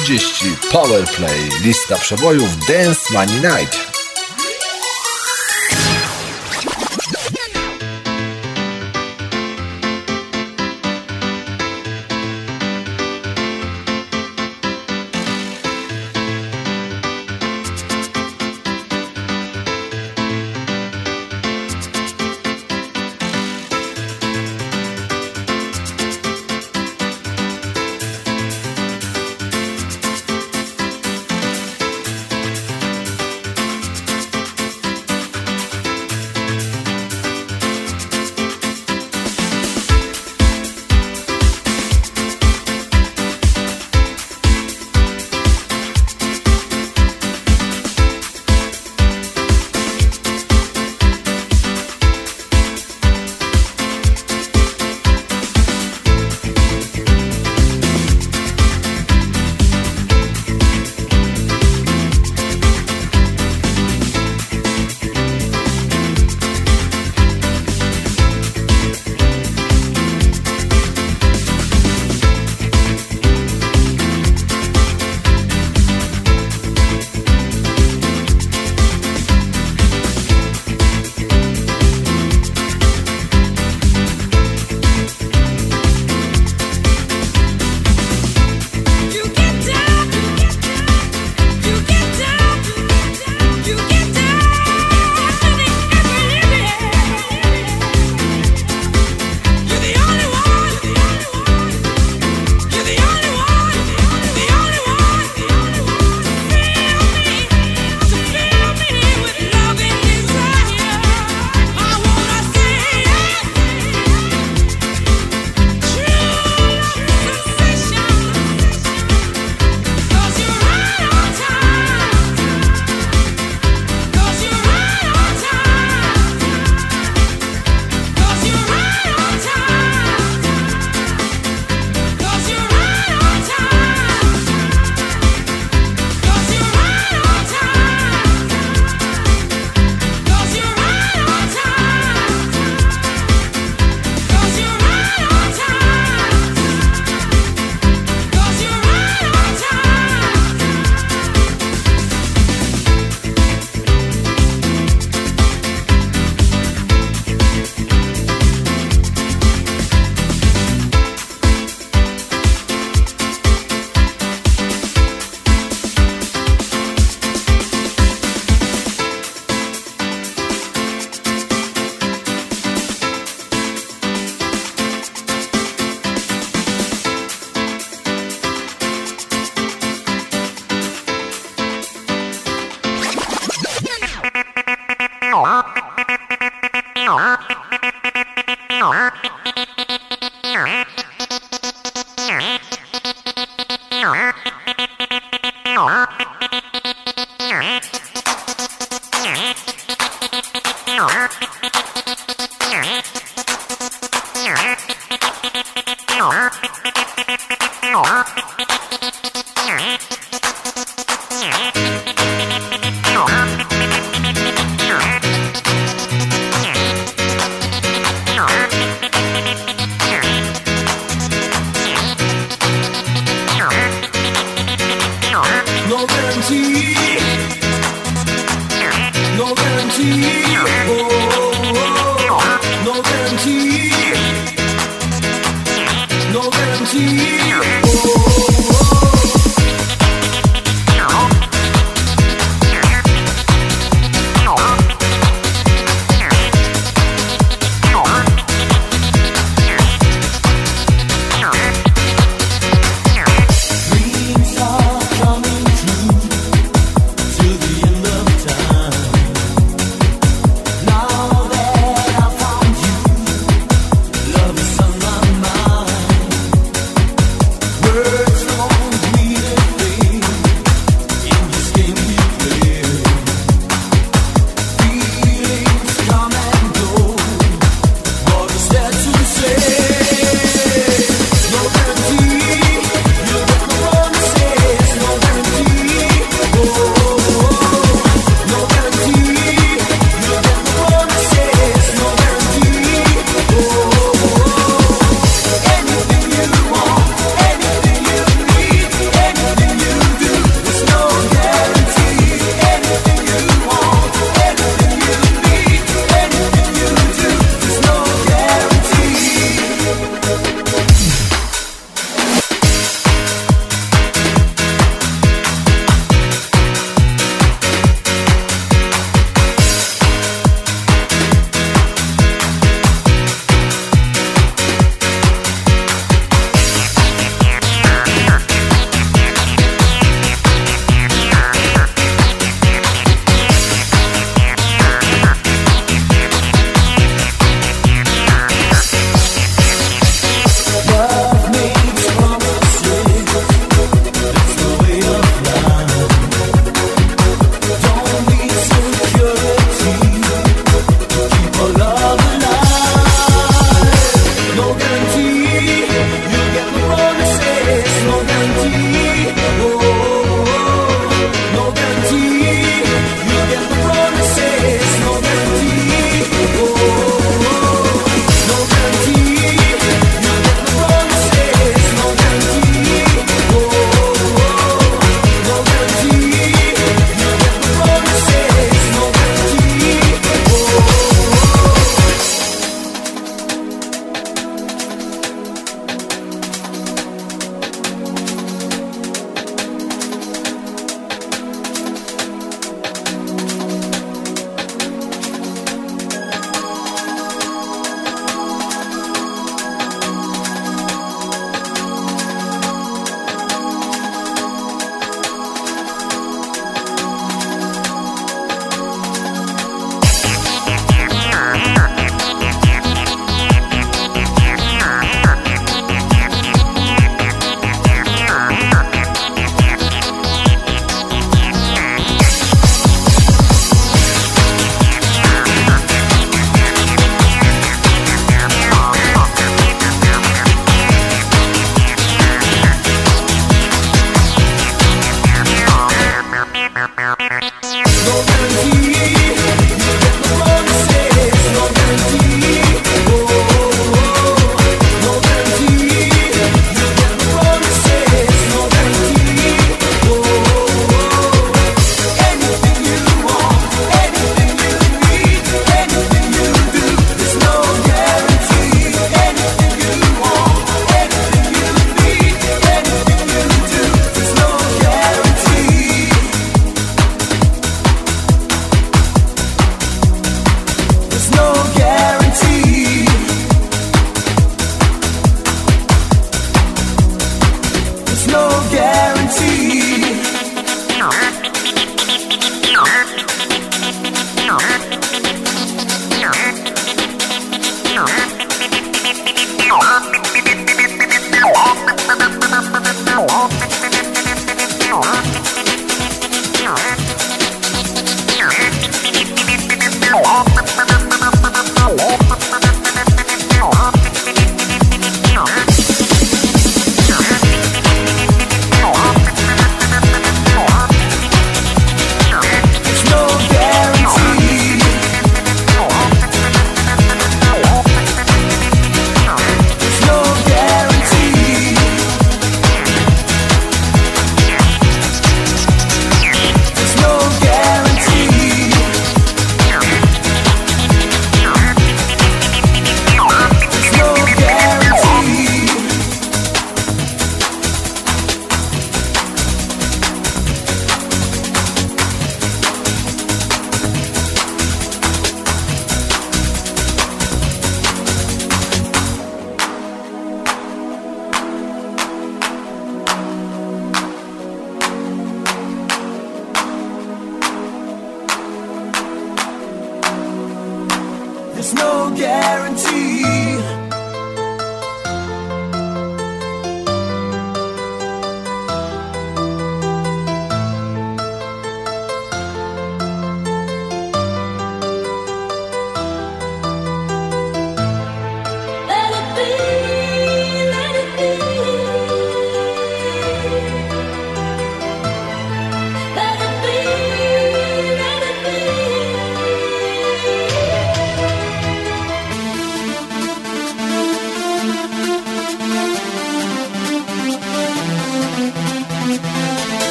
lista Top 30 Powerplay, lista przebojów Dance Money Night.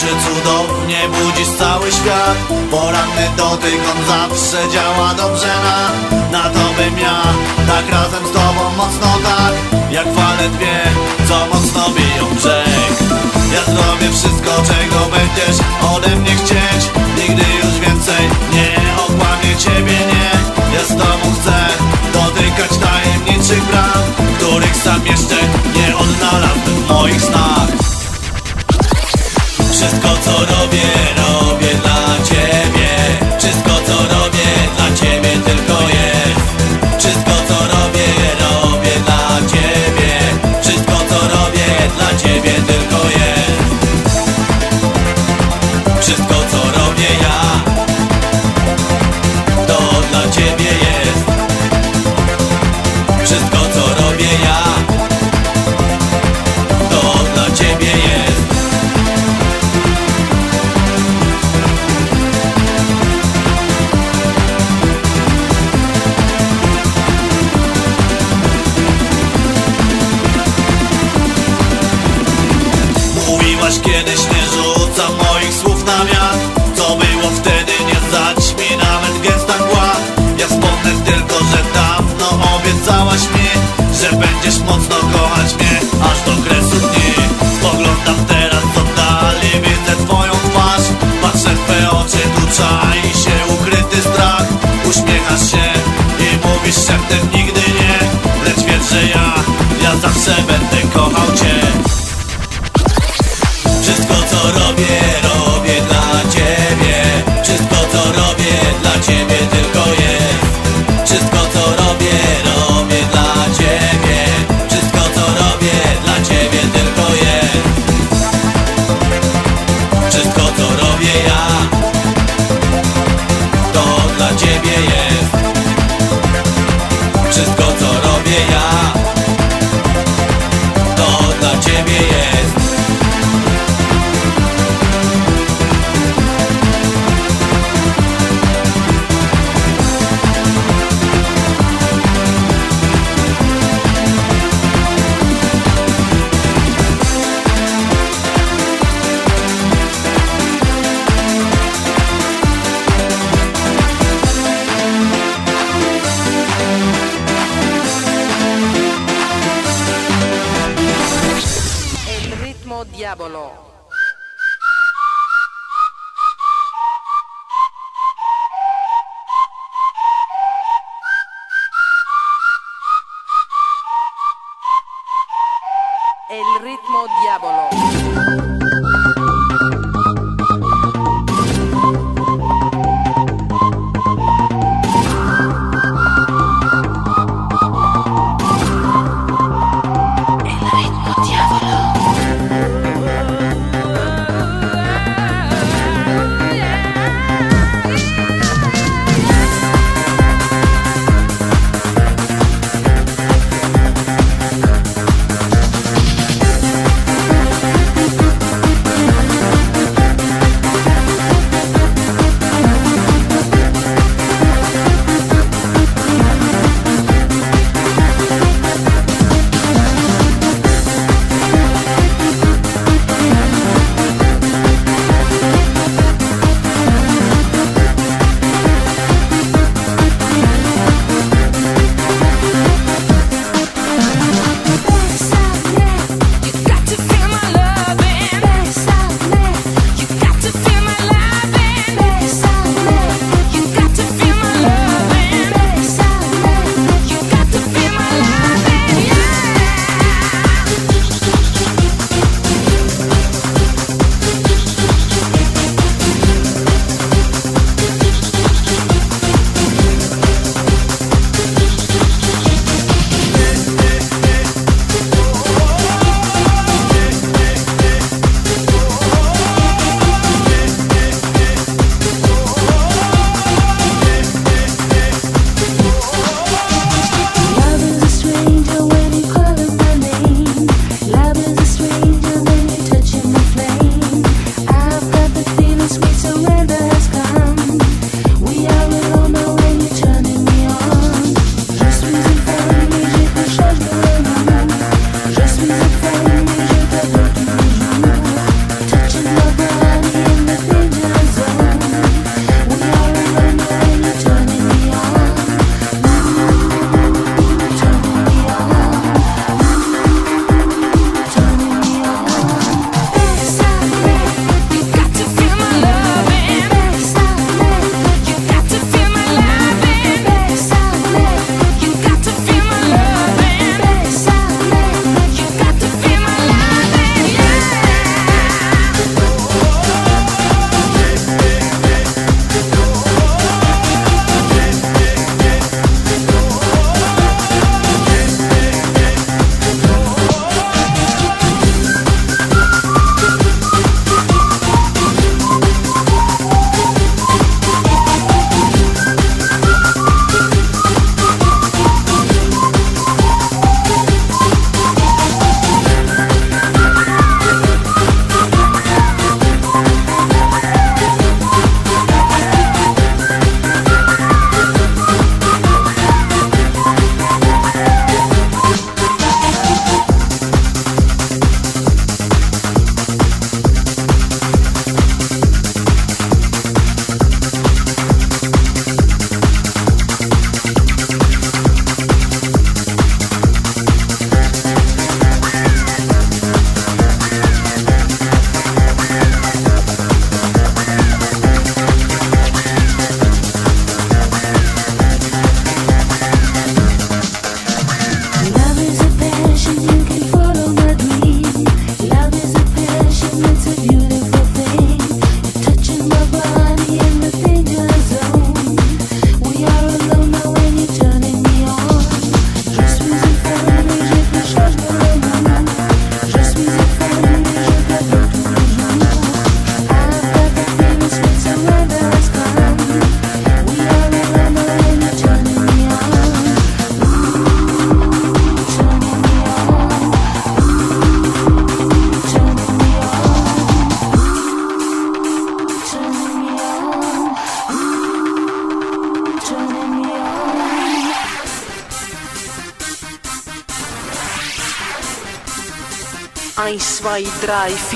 tańczy cudownie, budzisz cały świat? Poranny dotyk, on zawsze działa dobrze na Na to bym ja, tak razem z tobą mocno tak Jak fale dwie, co mocno biją brzeg. Ja zrobię wszystko, czego będziesz ode mnie chcieć. Nigdy już więcej nie okłamię ciebie, nie. Ja z tobą chcę dotykać tajemniczych bram Których sam jeszcze nie odnalazłem w moich snach wszystko co robię robię Drive.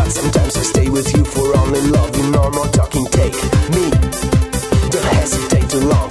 But sometimes I stay with you for only love. You know, talking, take me. Don't hesitate too long.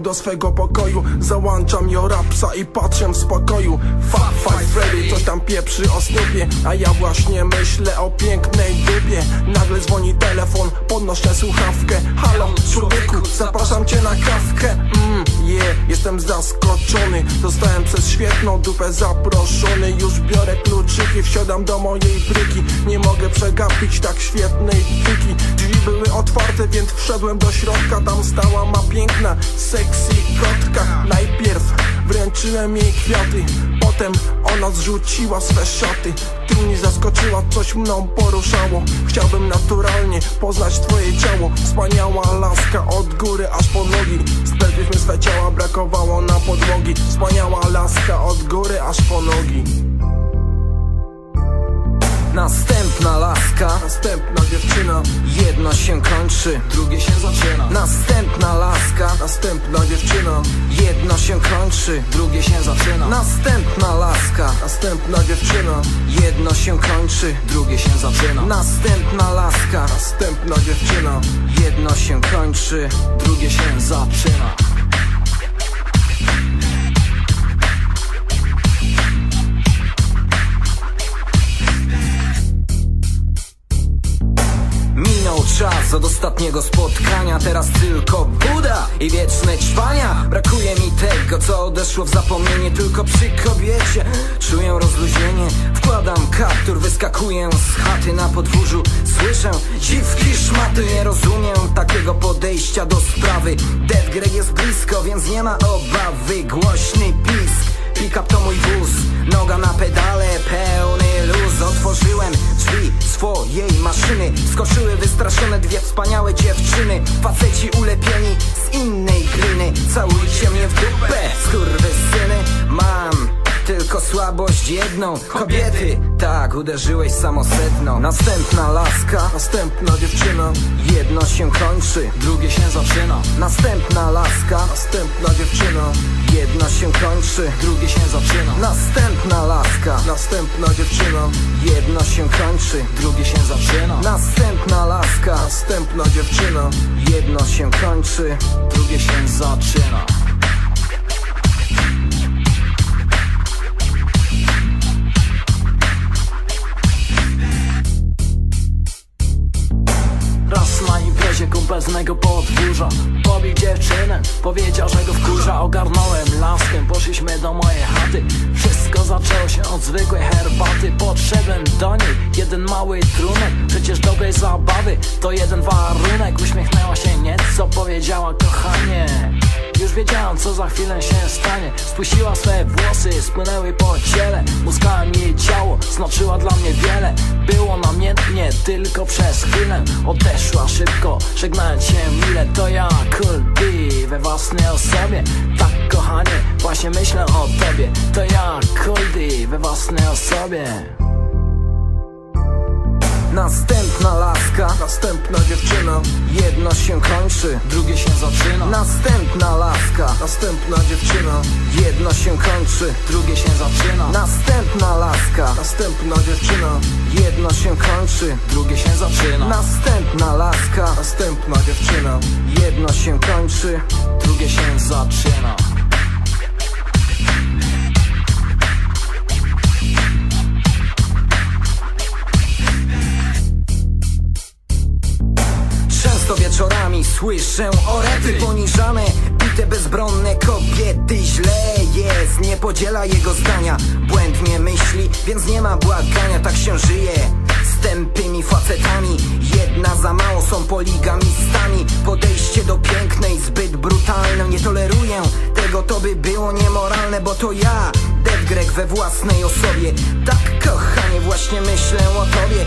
Do swego mną poruszało. Chciałbym naturalnie poznać twoje ciało. Wspaniała laska od góry aż po nogi. Spędziliśmy swe ciała, brakowało na podłogi. Wspaniała laska od góry aż po nogi. Następna laska. Następna dziewczyna. Jedno się kończy. Drugie się zaczyna. Następna laska. Następna dziewczyna. Jedno się kończy. Drugie się zaczyna. Następna laska. Następna dziewczyna. Jedno się kończy Następna laska. Następna dziewczyna. Jedno się kończy Drugie się zaczyna. Minął czas od ostatniego spotkania Teraz Buda i wieczne ćwania Brakuje mi tego, co odeszło w zapomnienie Tylko przy kobiecie. Czuję rozluźnienie Wkładam kaptur, wyskakuję z chaty na podwórzu. Słyszę dziwki szmaty Nie rozumiem takiego podejścia do sprawy. Death Grey jest blisko, więc nie ma obawy. Głośny pisk Pick-up to mój wóz, noga na pedale, pełny luz. Otworzyłem drzwi swojej maszyny. Skoczyły wystraszone dwie wspaniałe dziewczyny. Faceci ulepieni z innej gliny. Całujcie mnie w dupę, skurwysyny. Mam tylko słabość jedną. Kobiety, tak, uderzyłeś samosedną Następna laska Następna dziewczyna. Jedno się kończy Drugie się zaczyna. Następna laska Następna dziewczyna. Jedno się kończy Drugie się zaczyna. Następna laska Następna dziewczyna. Jedno się kończy Drugie się zaczyna. Następna laska Następna dziewczyna. Jedno się kończy Drugie się zaczyna Raz na imprezie kumpel z mego podwórza. Pobił dziewczynę, powiedział, że go wkurza. Ogarnąłem laskę, poszliśmy do mojej chaty. Wszystko zaczęło się od zwykłej herbaty. Podszedłem do niej, jeden mały trunek. Przecież dobrej zabawy to jeden warunek. Uśmiechnęła się nieco, powiedziała kochanie już wiedziałam co za chwilę się stanie. Spuściła swe włosy, spłynęły po ciele. Muskałem jej ciało, znaczyła dla mnie wiele. Było namiętnie, tylko przez chwilę. Odeszła szybko, żegnając się mile. To ja, Cool we własnej osobie. Tak kochanie, właśnie myślę o tobie. To ja, Cool D, we własnej osobie Następna laska. Następna dziewczyna. Jedno się kończy Drugie się zaczyna. Następna laska. Następna dziewczyna. Jedno się kończy Drugie się zaczyna. Następna laska. Następna dziewczyna. Jedno się kończy Drugie się zaczyna. Następna laska. Następna dziewczyna. Jedno się kończy Drugie się zaczyna Często wieczorami słyszę orety poniżane Bite bezbronne kobiety Źle jest, nie podziela jego zdania Błędnie myśli, więc nie ma błagania Tak się żyje. Z tępymi facetami Jedna za mało są poligamistami. Podejście do pięknej zbyt brutalne Nie toleruję tego, to by było niemoralne Bo to ja, Dead Greg we własnej osobie. Tak kochanie, właśnie myślę o tobie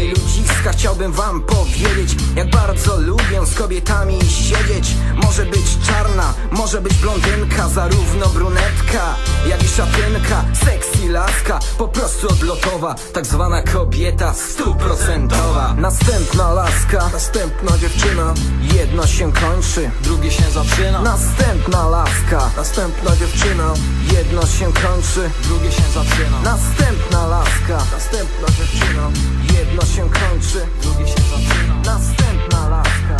Ludziska, chciałbym wam powiedzieć Jak bardzo lubię z kobietami siedzieć. Może być czarna, może być blondynka Zarówno brunetka, jak i szatynka. Sexy laska, po prostu odlotowa Tak zwana kobieta stuprocentowa. Następna laska, Następna dziewczyna. jedno się kończy Drugie się zaczyna. Następna laska, Następna dziewczyna. jedno się kończy Drugie się zaczyna. Następna laska, Następna dziewczyna jedno Jedna się kończy, drugi się zaczyna. Następna laska.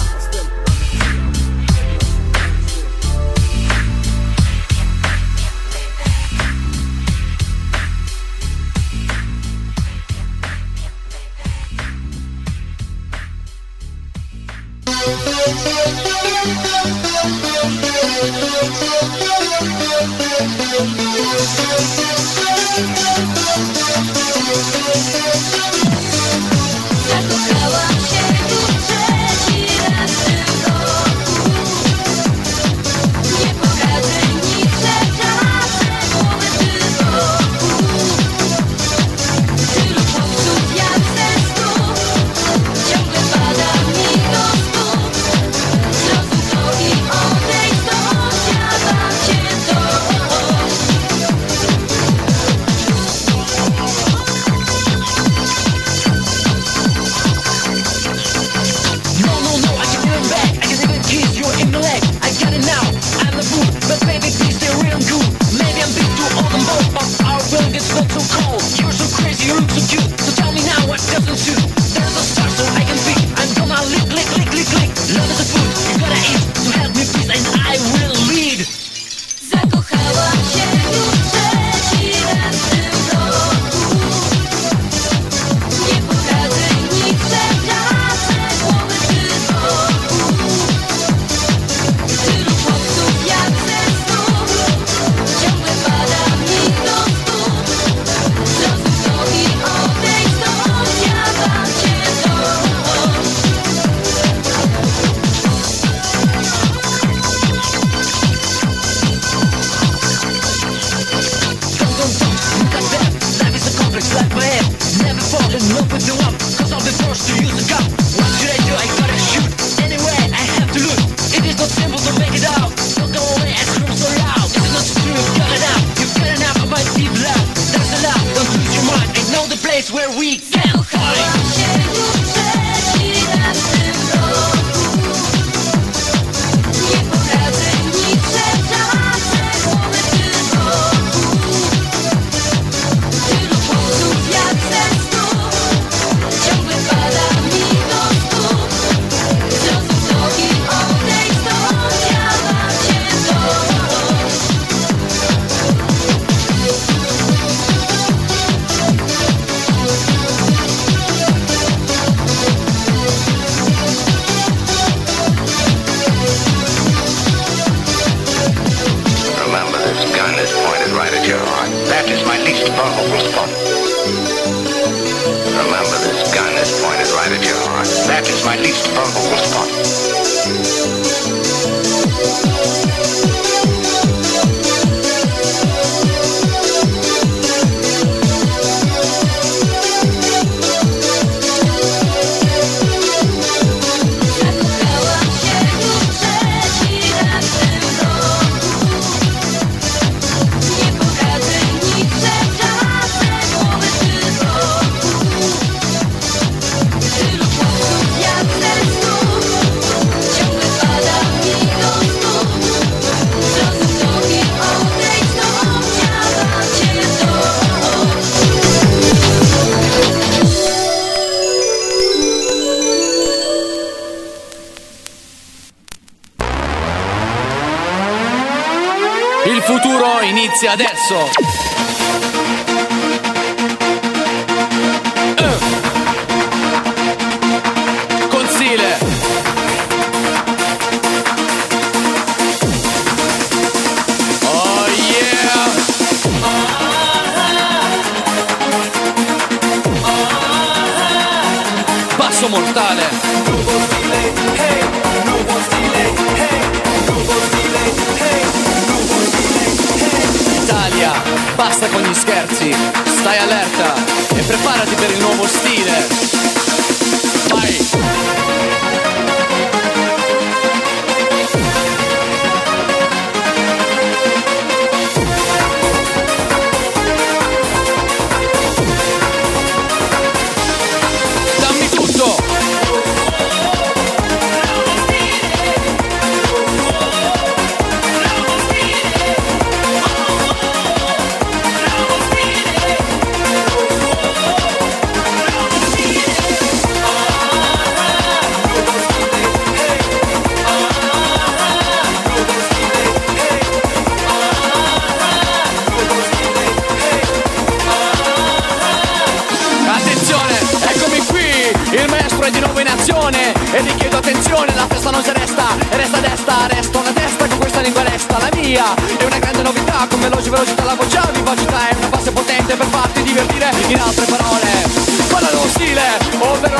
inizia adesso.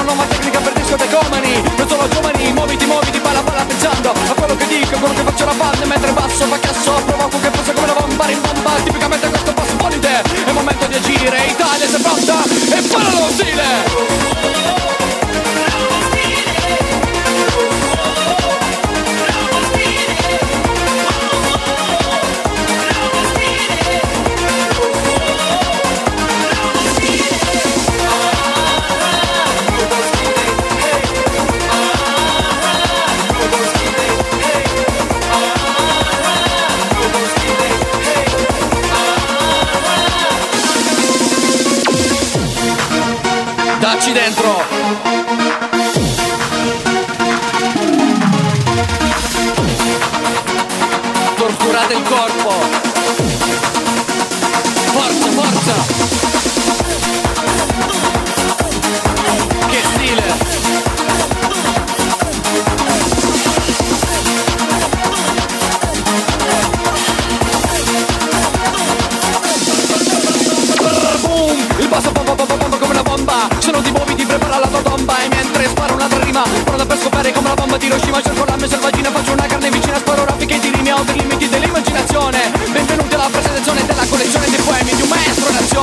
Una nuova tecnica per discotecomani Non sono giovani, muoviti, muoviti, balla, balla pensando A quello che dico, quello che faccio la banda Mentre basso, fa casso, provoco che passa come una bomba Rimbomba, tipicamente questo passo polite È il momento di agire, Italia è pronta? E parlano uno stile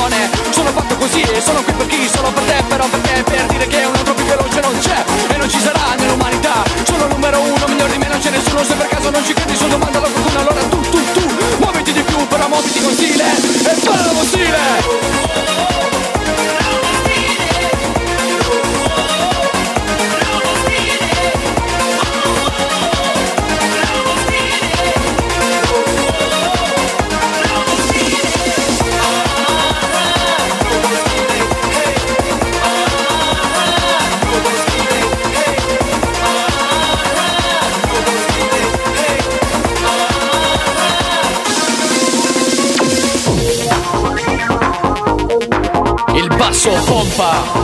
azione Sono fatto così e sono qui per chi? Solo per te però perché? Per dire che un altro più veloce non c'è E non ci sarà nell'umanità. Sono numero uno Migliore di me non c'è nessuno. Se per caso non ci credi Su domanda a qualcuno Allora tu tu tu Muoviti di più Però muoviti con stile E parla con stile so pompa.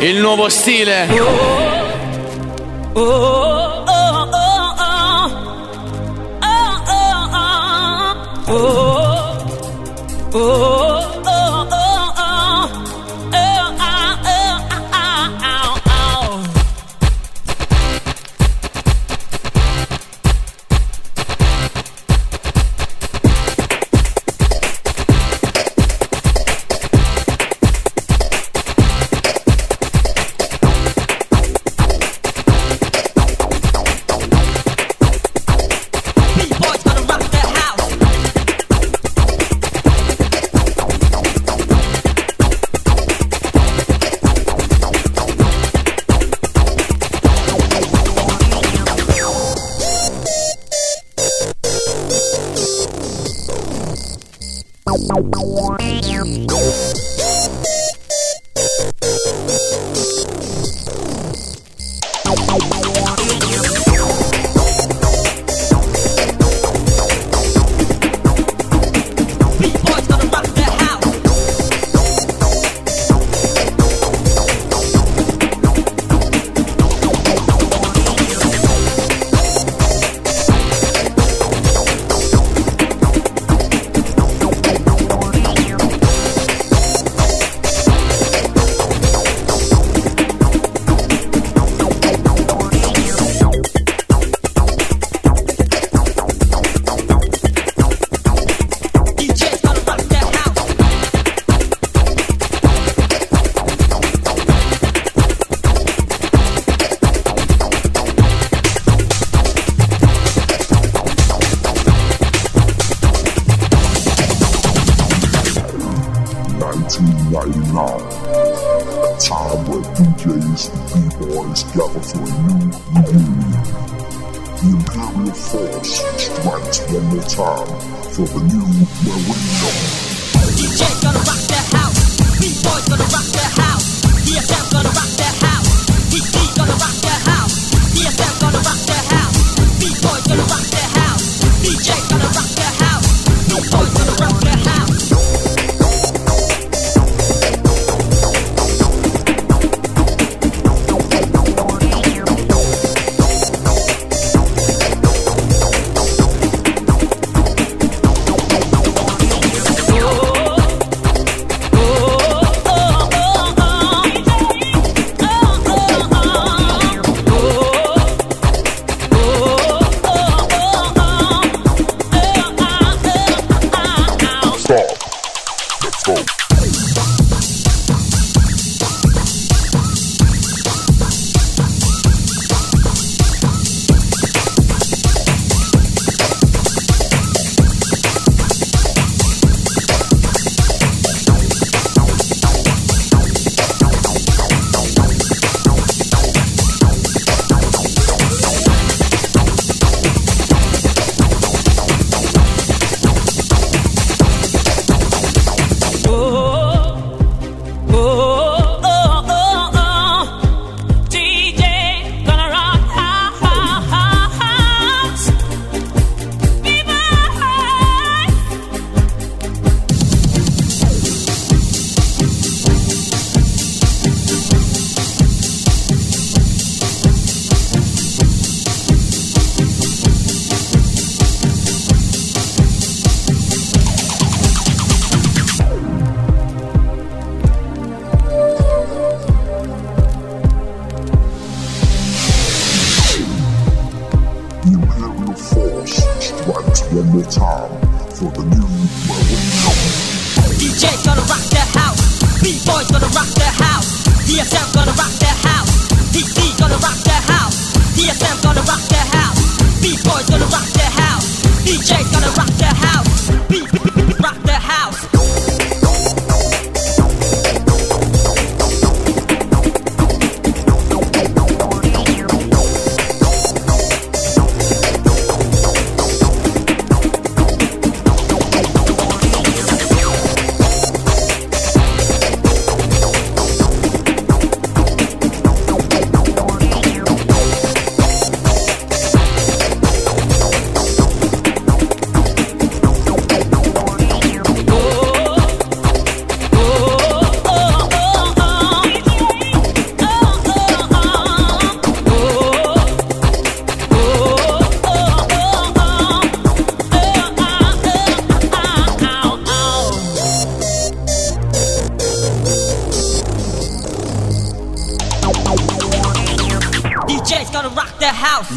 Il nuovo stile.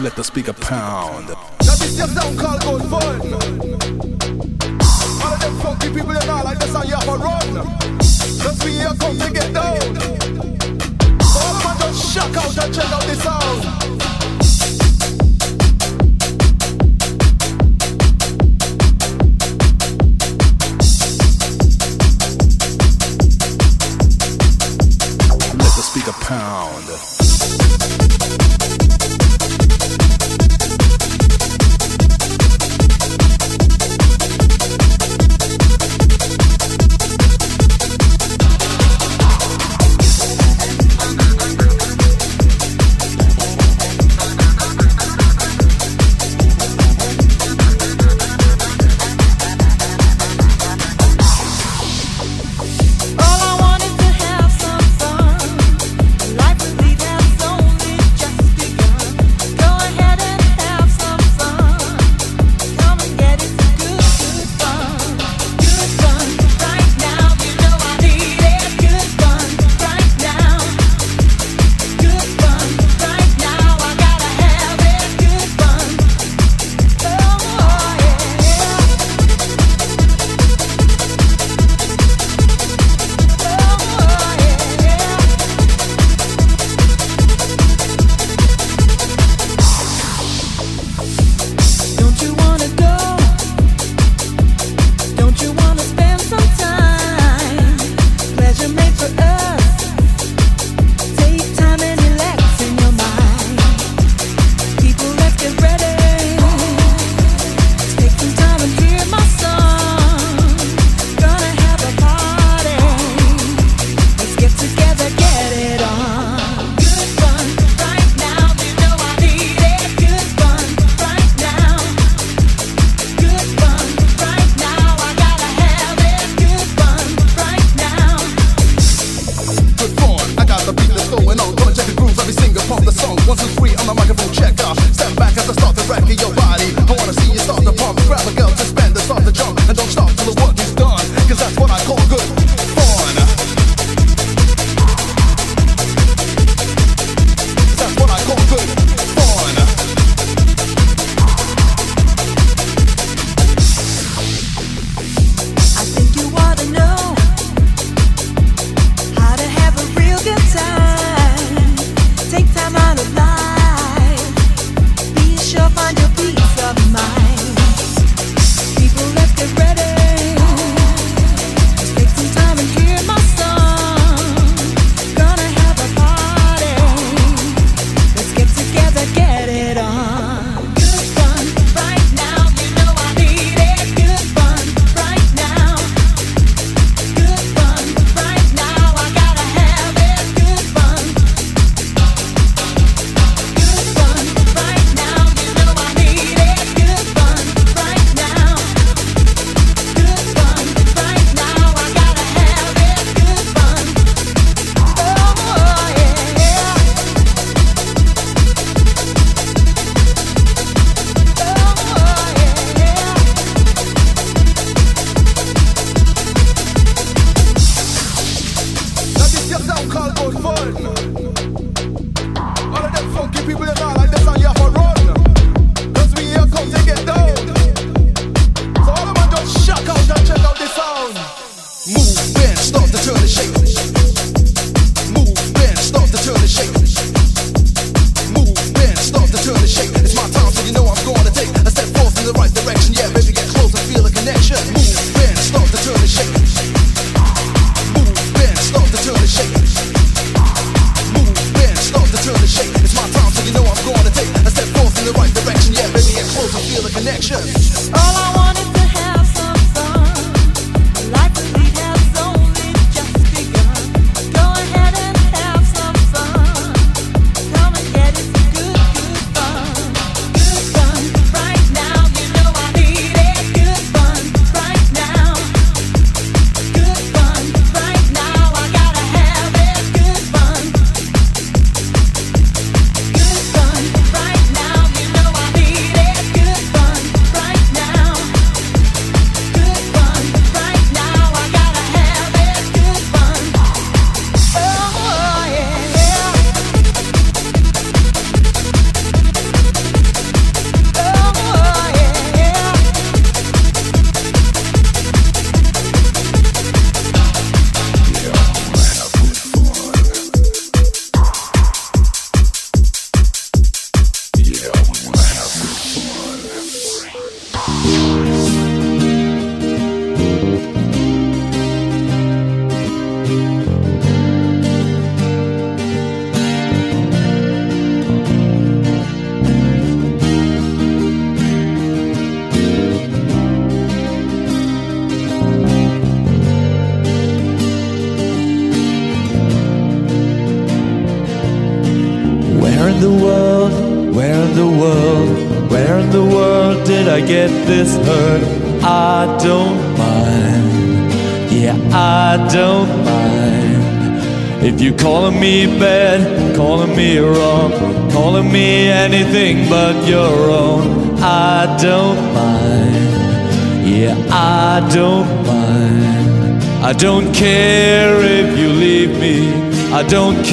let the speaker pound. Now this your sound called Old Fun. All of them funky people and all like the sound you have a run. Just we here come to get down. All of them just shock out and check out this sound.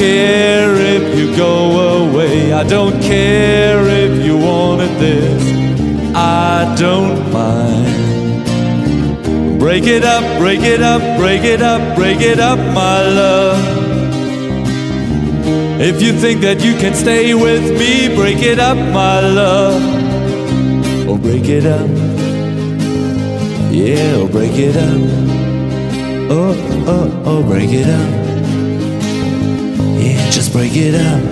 Care if you go away. I don't care if you wanted this. I don't mind. Break it up, break it up, break it up, break it up, my love. If you think that you can stay with me, break it up, my love. Oh, break it up. Yeah, oh, break it up. Oh, oh, oh, break it up. Break it up.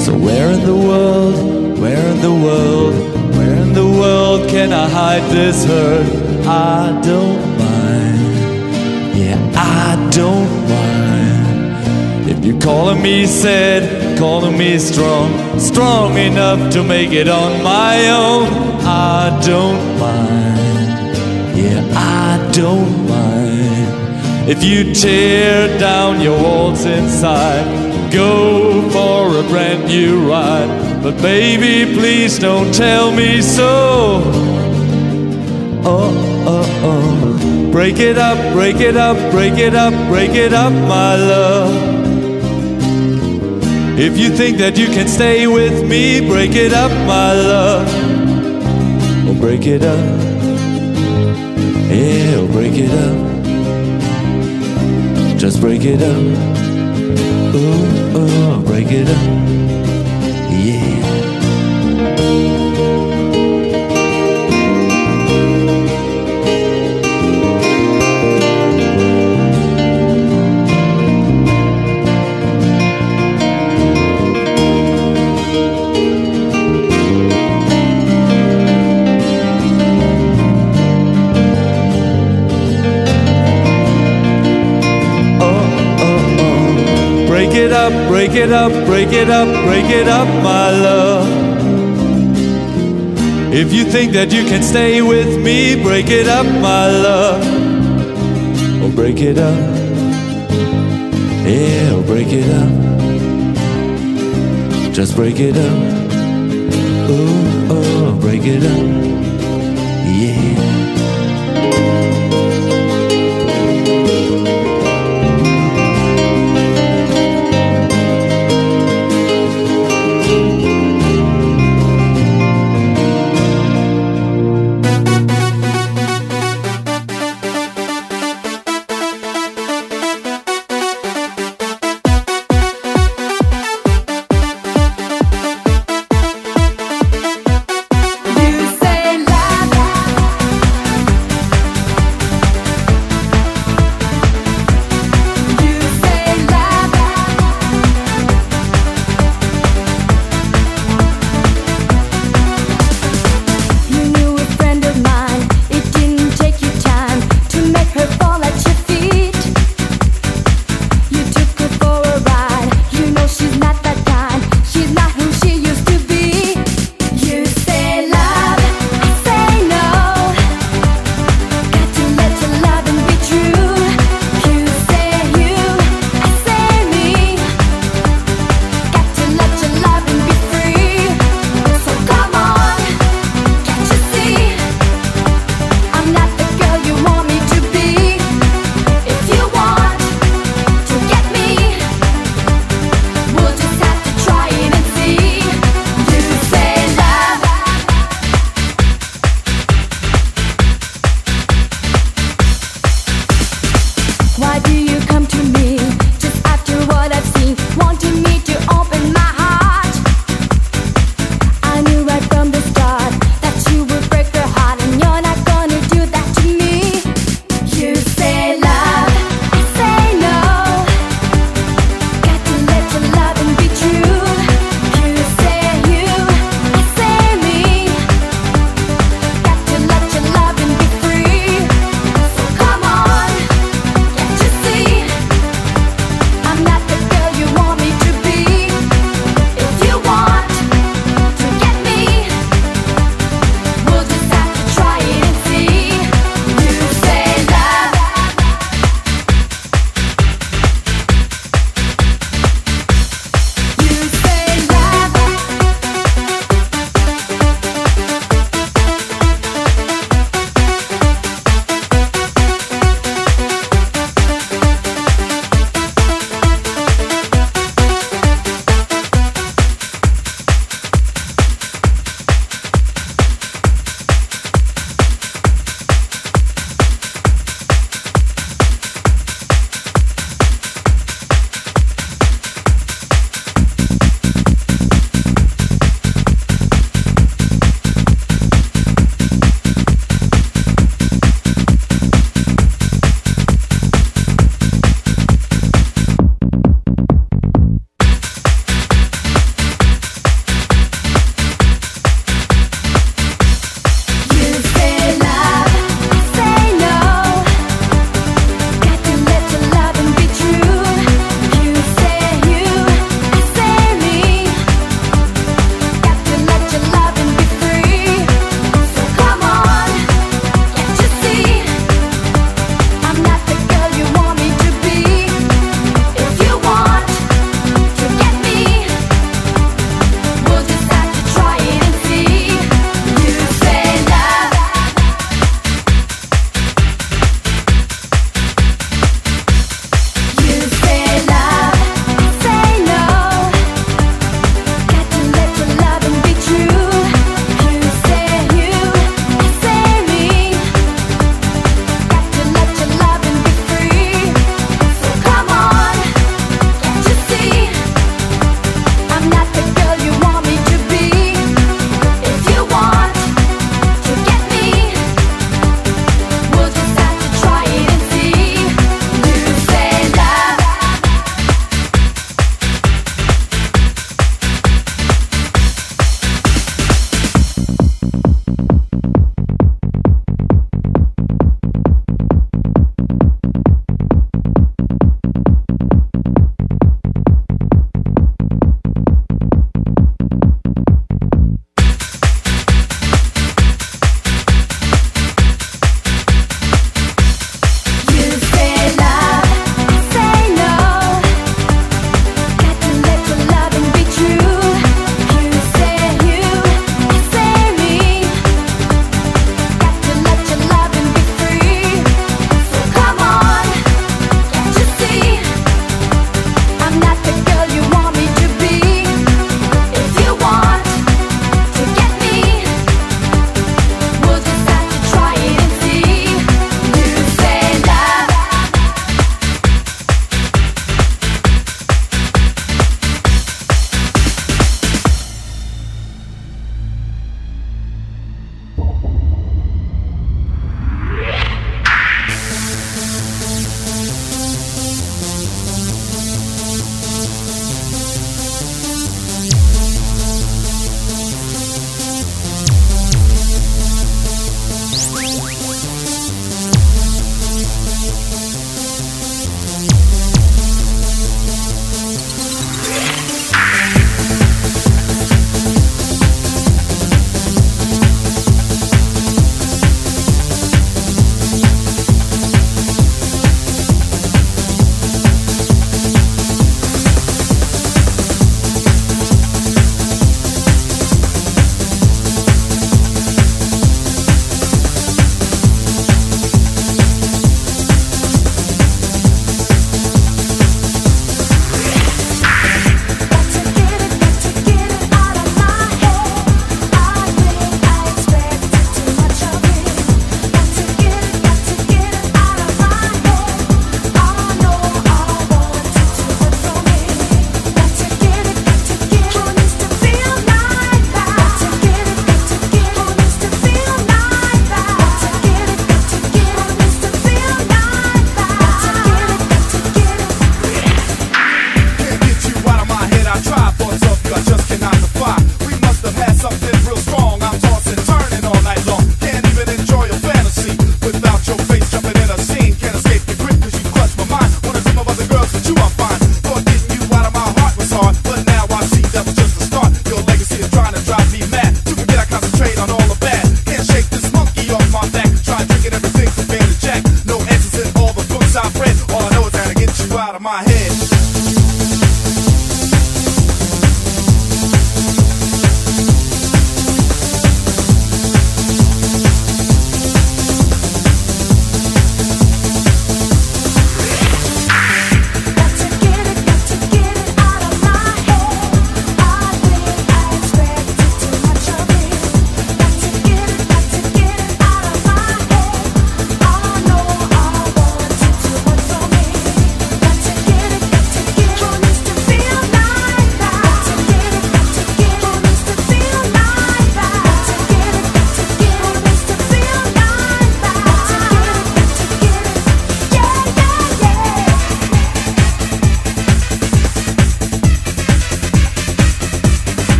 So, where in the world, where in the world, where in the world can I hide this hurt? I don't mind. Yeah, I don't mind. If you're calling me sad, calling me strong, strong enough to make it on my own, I don't mind. Yeah, I don't. If you tear down your walls inside, go for a brand new ride. But baby, please don't tell me so. Oh, oh, oh. Break it up, break it up, break it up, break it up, my love. If you think that you can stay with me, break it up, my love. Oh, break it up. Yeah, oh, break it up. Break it up. Ooh, ooh, break it up. It up, break it up, break it up, break it up, my love. If you think that you can stay with me, break it up, my love. Oh, break it up. Yeah, oh, break it up. Just break it up. Oh, oh, break it up. Yeah.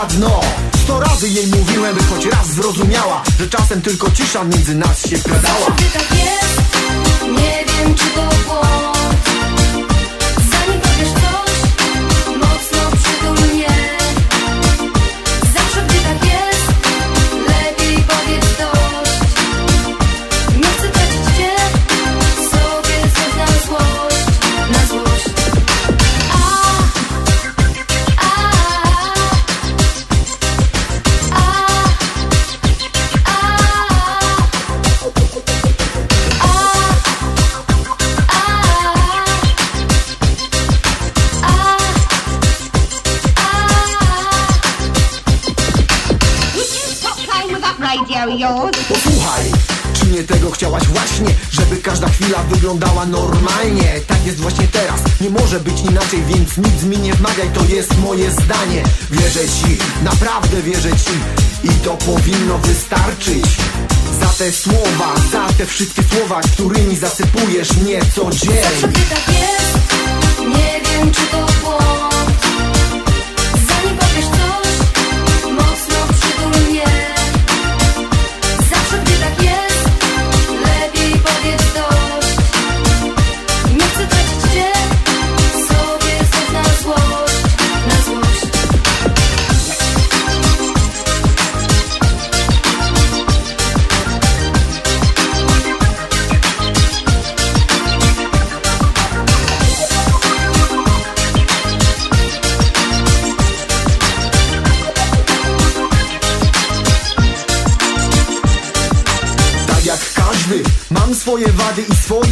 Bywa dno. Sto razy jej mówiłem By choć raz zrozumiała Że czasem tylko cisza między nas się wkradała tak jest, nie wiem czy to błąd chwila wyglądała normalnie. Tak jest właśnie teraz, nie może być inaczej Więc nic mi nie wmawiaj, to jest moje zdanie. Wierzę ci, naprawdę wierzę ci. I to powinno wystarczyć. Za te słowa, za te wszystkie słowa Którymi zasypujesz mnie co dzień Zawsze tak jest, nie wiem czy to błąd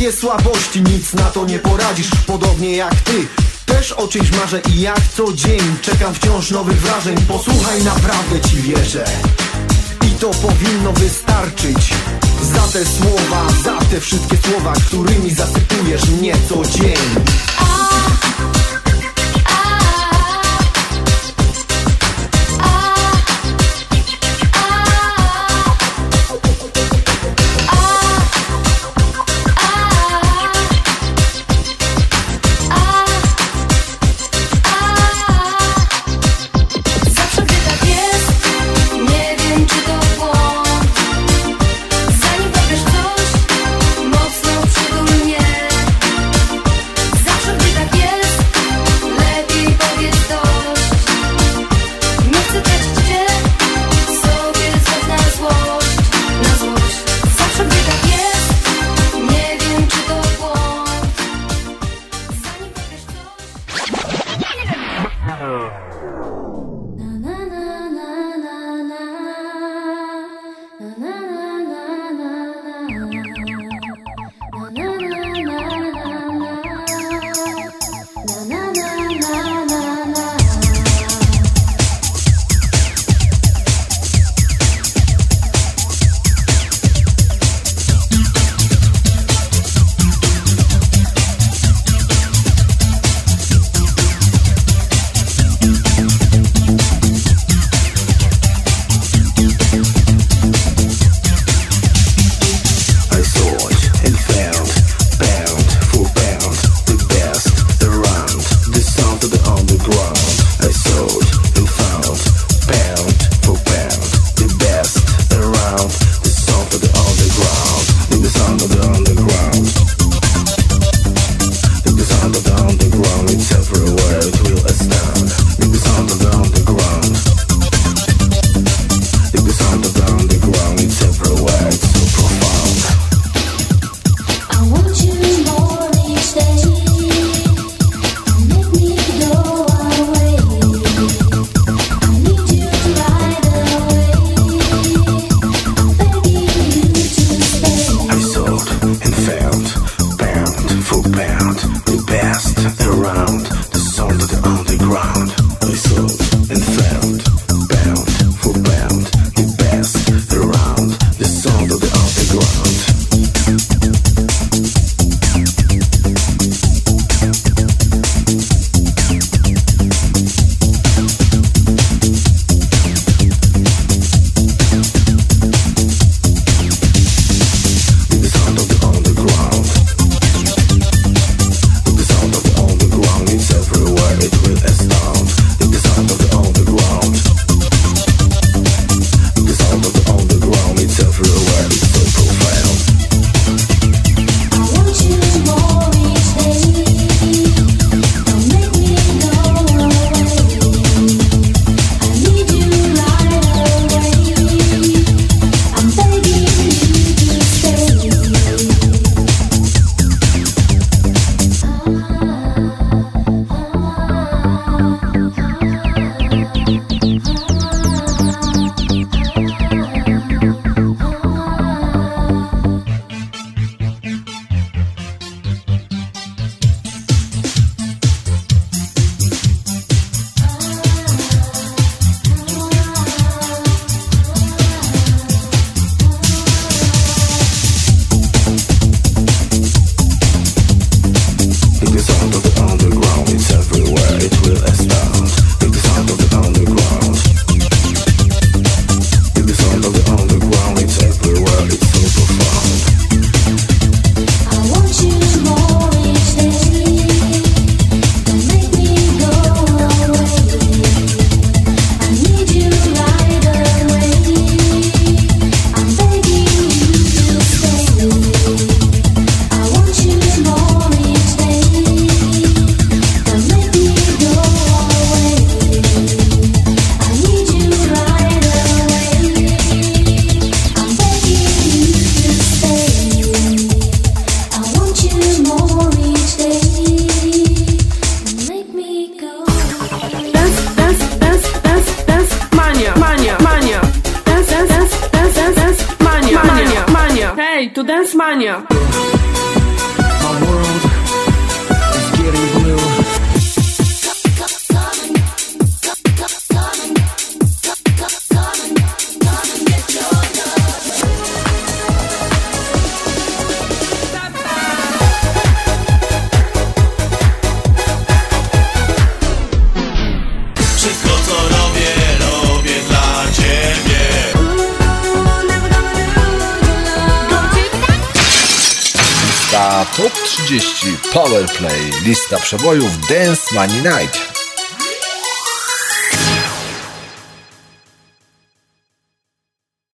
i swoje słabości Nic na to nie poradzisz, podobnie jak ty. Też o czymś marzę i jak co dzień Czekam wciąż nowych wrażeń. Posłuchaj, naprawdę ci wierzę. I to powinno wystarczyć. Za te słowa, za te wszystkie słowa Którymi zasypujesz mnie co dzień przebojów Dance Money Night.